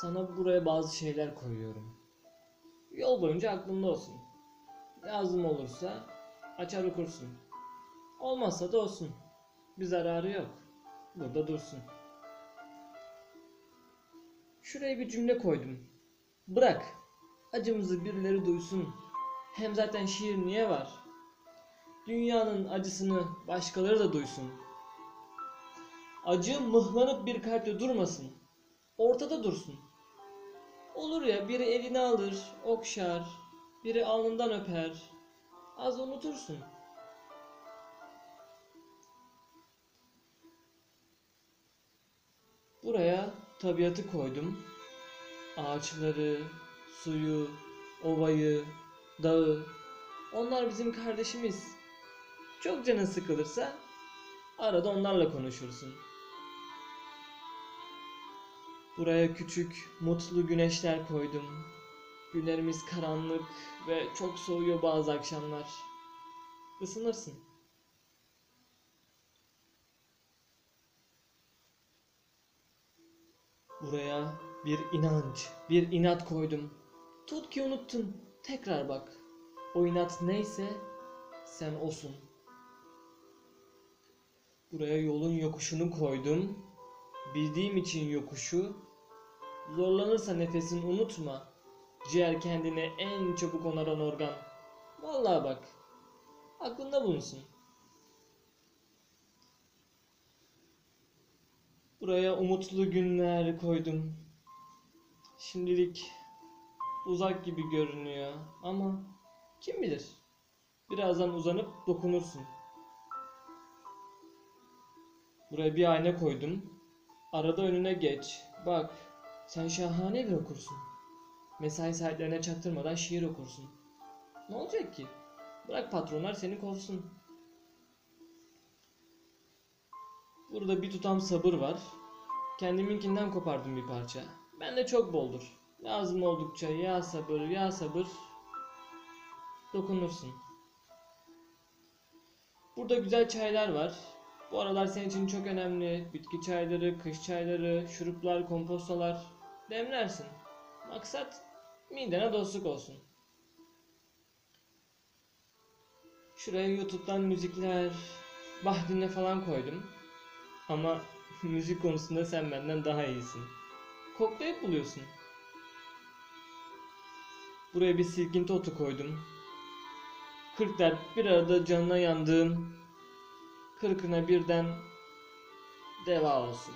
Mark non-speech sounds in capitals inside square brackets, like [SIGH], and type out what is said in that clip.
Sana buraya bazı şeyler koyuyorum. Yol boyunca aklında olsun. Lazım olursa açar okursun. Olmazsa da olsun. Bir zararı yok. Burada dursun. Şuraya bir cümle koydum. Bırak. Acımızı birileri duysun. Hem zaten şiir niye var? Dünyanın acısını başkaları da duysun. Acı mıhlanıp bir kalpte durmasın. Ortada dursun. Olur ya biri elini alır, okşar, biri alnından öper. Az unutursun. Buraya tabiatı koydum. Ağaçları, suyu, ovayı, dağı. Onlar bizim kardeşimiz. Çok canın sıkılırsa arada onlarla konuşursun. Buraya küçük, mutlu güneşler koydum. Günlerimiz karanlık ve çok soğuyor bazı akşamlar. Isınırsın. Buraya bir inanç, bir inat koydum. Tut ki unuttun. Tekrar bak. O inat neyse sen osun. Buraya yolun yokuşunu koydum. Bildiğim için yokuşu. Zorlanırsa nefesin unutma. Ciğer kendine en çabuk onaran organ. Vallahi bak. Aklında bulunsun. Buraya umutlu günler koydum. Şimdilik uzak gibi görünüyor ama kim bilir? Birazdan uzanıp dokunursun. Buraya bir ayna koydum. Arada önüne geç. Bak, sen şahane bir okursun. Mesai saatlerine çaktırmadan şiir okursun. Ne olacak ki? Bırak patronlar seni kovsun. Burada bir tutam sabır var. Kendiminkinden kopardım bir parça. Bende çok boldur. Lazım oldukça ya sabır ya sabır dokunursun. Burada güzel çaylar var. Bu aralar senin için çok önemli. Bitki çayları, kış çayları, şuruplar, kompostalar demlersin. Maksat midene dostluk olsun. Şuraya YouTube'dan müzikler, Bahdin'e falan koydum. Ama [LAUGHS] müzik konusunda sen benden daha iyisin. Koklayıp buluyorsun. Buraya bir silkinti otu koydum. Kırk dert bir arada canına yandığım, kırkına birden deva olsun.